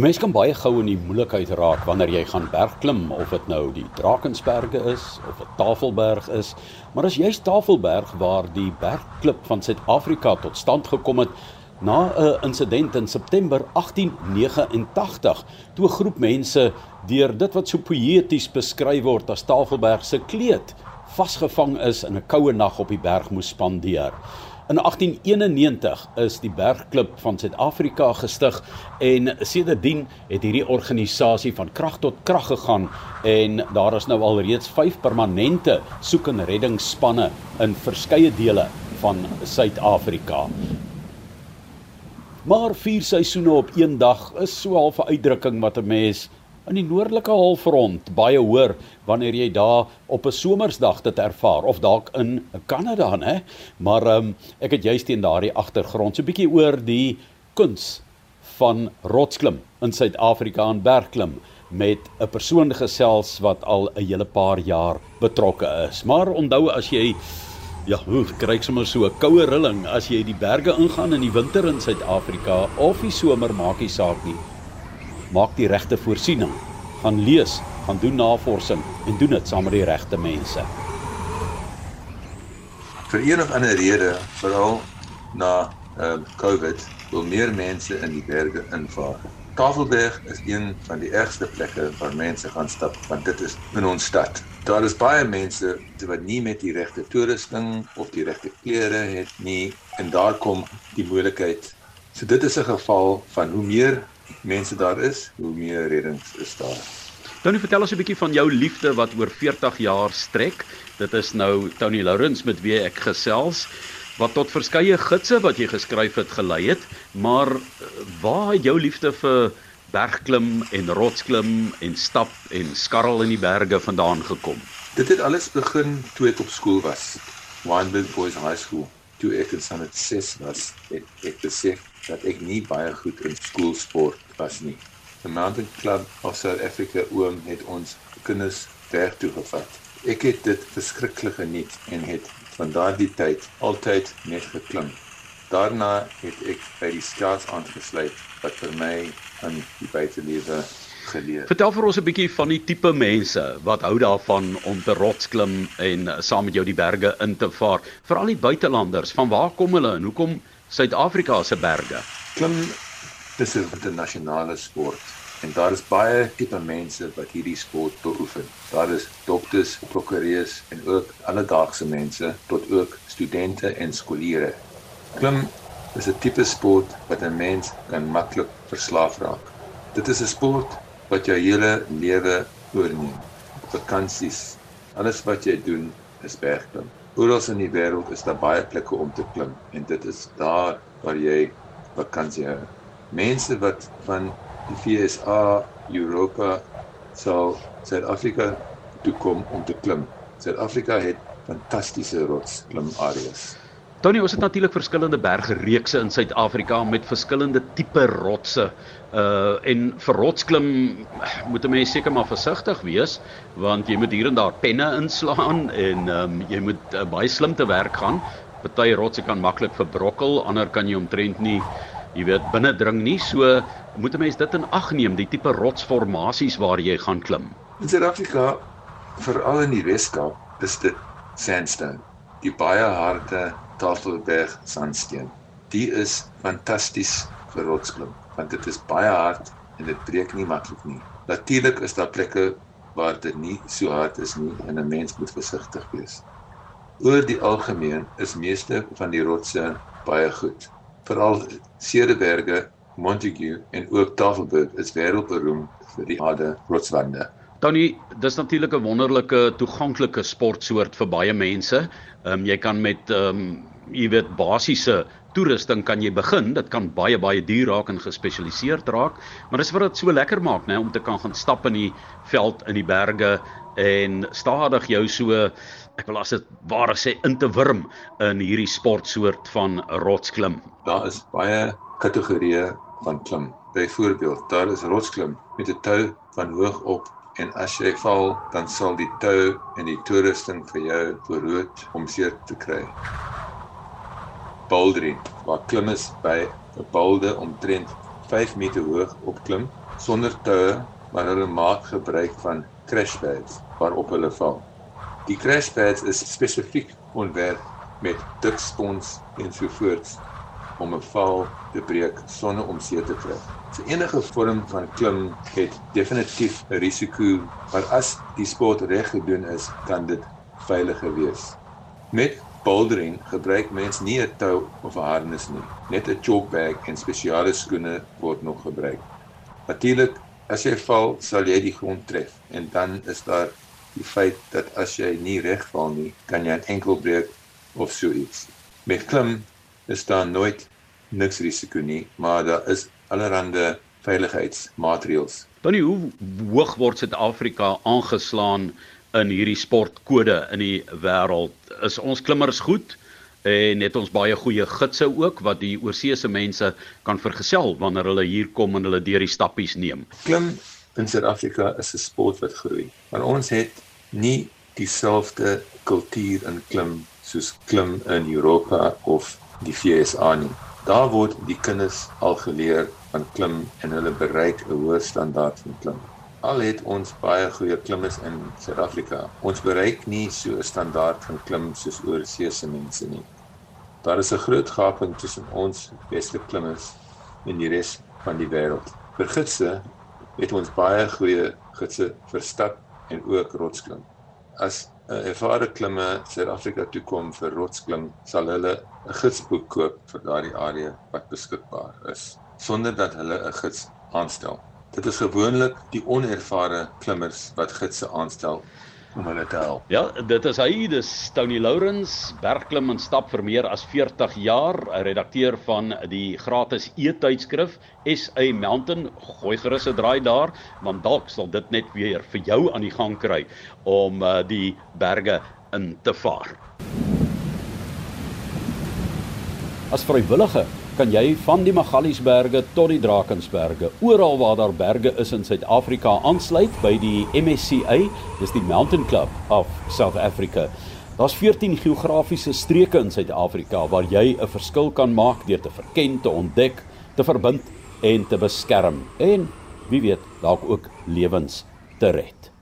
'n Mens kan baie gou in die moeilikheid raak wanneer jy gaan bergklim of dit nou die Drakensberge is of 'n Tafelberg is, maar as jy's Tafelberg waar die bergklip van Suid-Afrika tot stand gekom het na 'n insident in September 1889 toe 'n groep mense deur dit wat so poëties beskryf word as Tafelberg se kleed vasgevang is in 'n koue nag op die berg moes spandeer. In 1891 is die Bergklub van Suid-Afrika gestig en sedertdien het hierdie organisasie van krag tot krag gegaan en daar is nou al reeds 5 permanente soek en reddingsspanne in verskeie dele van Suid-Afrika. Maar vier seisoene op een dag is so half 'n uitdrukking wat 'n mens in die noordelike halfrond baie hoor wanneer jy daar op 'n somersdag dit ervaar of dalk in Kanada hè maar um, ek het juist teen daardie agtergrond so 'n bietjie oor die kuns van rotsklim in Suid-Afrika en bergklim met 'n persoon gesels wat al 'n hele paar jaar betrokke is maar onthou as jy Ja, hoe kry ek sommer so 'n koue rilling as jy die berge ingaan in die winter in Suid-Afrika of die somer maak nie saak nie. Maak die regte voorsiening. Gaan lees, gaan doen navorsing en doen dit saam met die regte mense. Vir of ander rede, veral na ehm uh, COVID, wil meer mense in die berge invaar. Tafelberg is een van die ergste plekke waar mense gaan stap, want dit is in ons stad. Daar is baie mense wat nie met die regte toerusting of die regte klere het nie en daar kom die moeilikheid. So dit is 'n geval van hoe meer mense daar is, hoe meer reddings is daar. Tony, vertel ons 'n bietjie van jou liefde wat oor 40 jaar strek. Dit is nou Tony Lourens met wie ek gesels wat tot verskeie gidse wat jy geskryf het gelei het, maar eh, waar jou liefde vir bergklim en rotsklim en stap en skarrel in die berge vandaan gekom? Dit het alles begin toe ek op skool was. Wynberg Boys High School. Toe ek in Summit 6 was, het ek besef dat ek nie baie goed in skoolsport was nie. The Mountain Club of South Africa oom het ons kinders ver toe gevat. Ek het dit verskriklik geniet en het van daardie tyd altyd net geklim. Daarna het ek by die Scouts aangesluit wat vir my aan die buitelewe geleer. Vertel vir ons 'n bietjie van die tipe mense wat hou daarvan om te rotsklim en saam met jou die berge in te vaar. Veral die buitelanders, van waar kom hulle en hoekom Suid-Afrika se berge? Klim is 'n internasionale sport en daar is baie tipe mense wat hierdie sport beoefen. Daar is dokters, prokureurs en ook alledaagse mense tot ook studente en skooliere. Klim is 'n tipe sport wat 'n mens kan maklik verslaaf raak. Dit is 'n sport wat jou hele lewe oorneem. Vakansies, alles wat jy doen is bergklim. Oral in die wêreld is daar baie plekke om te klim en dit is daar waar jy vakansie hou. Mense wat van die FSA, Europa, sal Suid-Afrika toe kom om te klim. Suid-Afrika het fantastiese rotsklimareas. Tony, ons het natuurlik verskillende bergreekse in Suid-Afrika met verskillende tipe rotse. Uh en vir rotsklim moet 'n mens seker maar versigtig wees want jy moet hier en daar penne inslaan en ehm um, jy moet uh, baie slim te werk gaan. Party rotse kan maklik verbrokkel, ander kan jy omtrent nie jy weet binne dring nie. So moet 'n mens dit in ag neem, die tipe rotsformasies waar jy gaan klim. In Suid-Afrika, veral in die Weskaap, is dit sandstone. Die baie harde Tafelberg sandsteen. Die is fantasties vir rotsklim want dit is baie hard en dit breek nie maklik nie. Natuurlik is daar plekke waar dit nie so hard is nie en 'n mens moet versigtig wees. Oor die algemeen is meeste van die rotse baie goed. Veral Cederberge, Montague en ook Tafelberg is wêreldberoemd vir die harde rotswande. Tony, dis natuurlik 'n wonderlike toeganklike sportsoort vir baie mense. Ehm um, jy kan met ehm um, jy weet basiese toerusting kan jy begin. Dit kan baie baie duur raak en gespesialiseerd raak, maar dis wat dit so lekker maak, né, om te kan gaan stap in die veld in die berge en stadig jou so ek wil as dit ware sê in te wurm in hierdie sportsoort van rotsklim. Daar is baie kategorieë van klim. Byvoorbeeld, daar is rotsklim met 'n tou van hoog op en as jy val, dan sal die tou en die toerusting vir jou verhoed om seer te kry bouldering waar klim is by 'n boulder omtrent 5 meter hoog opklim sonder toue, maar hulle maak gebruik van crash pads waarop hulle val. Die crash pads is spesifiek ontwerp met dik spons en so voort om 'n val te breek sonder om seer te kry. So enige vorm van klim het definitief 'n risiko, maar as die sport reg gedoen is, kan dit veilig wees. Met bouldering gebruik mens nie 'n tou of 'n harnas nie. Net 'n chalk bag en spesiale skoene word nog gebruik. Natuurlik, as jy val, sal jy die grond tref en dan is daar die feit dat as jy nie reg val nie, kan jy 'n enkel breek of so iets. Met klim is daar nooit niks risiko nie, maar daar is allerlei veiligheidsmaatreëls. Tony, hoe hoog word Suid-Afrika aangeslaan in hierdie sportkode in die wêreld? Is ons klimmers goed? En het ons baie goeie gidse ook wat die oorseese mense kan vergesel wanneer hulle hier kom en hulle deur die stappies neem. Klim in Suid-Afrika is 'n sport wat groei. Maar ons het nie dieselfde kultuur in klim soos klim in Europa of die FSA nie. Daar word die kinders al geleer van klim en hulle bereik 'n hoër standaard van klim. Al het ons baie goeie klimmers in Suid-Afrika, ons bereik nie so 'n standaard van klim soos oorseese mense nie. Daar is 'n groot gaping tussen ons beste klimmers en die res van die wêreld. Vir gidse het ons baie goeie gidse vir stap en ook rotsklim. As 'n ervare klimmer Suid-Afrika toe kom vir rotsklim, sal hulle 'n gidsboek koop vir daardie area wat beskikbaar is, sonder dat hulle 'n gids aanstel. Dit is gewoonlik die onervare klimmers wat gidse aanstel om hulle te help. Ja, dit is hy, dis Tony Lourens, bergklim en stap vir meer as 40 jaar, redakteur van die gratis e-tydskrif SA Mountain. Gooi gerus 'n draai daar, want dalk sal dit net weer vir jou aan die gang kry om uh, die berge in te vaar. As vrywillige kan jy van die Magaliesberge tot die Drakensberge, oral waar daar berge is in Suid-Afrika aansluit by die MSCA, dis die Mountain Club of South Africa. Daar's 14 geografiese streke in Suid-Afrika waar jy 'n verskil kan maak deur te verken, te ontdek, te verbind en te beskerm en wie weet, dalk ook lewens te red.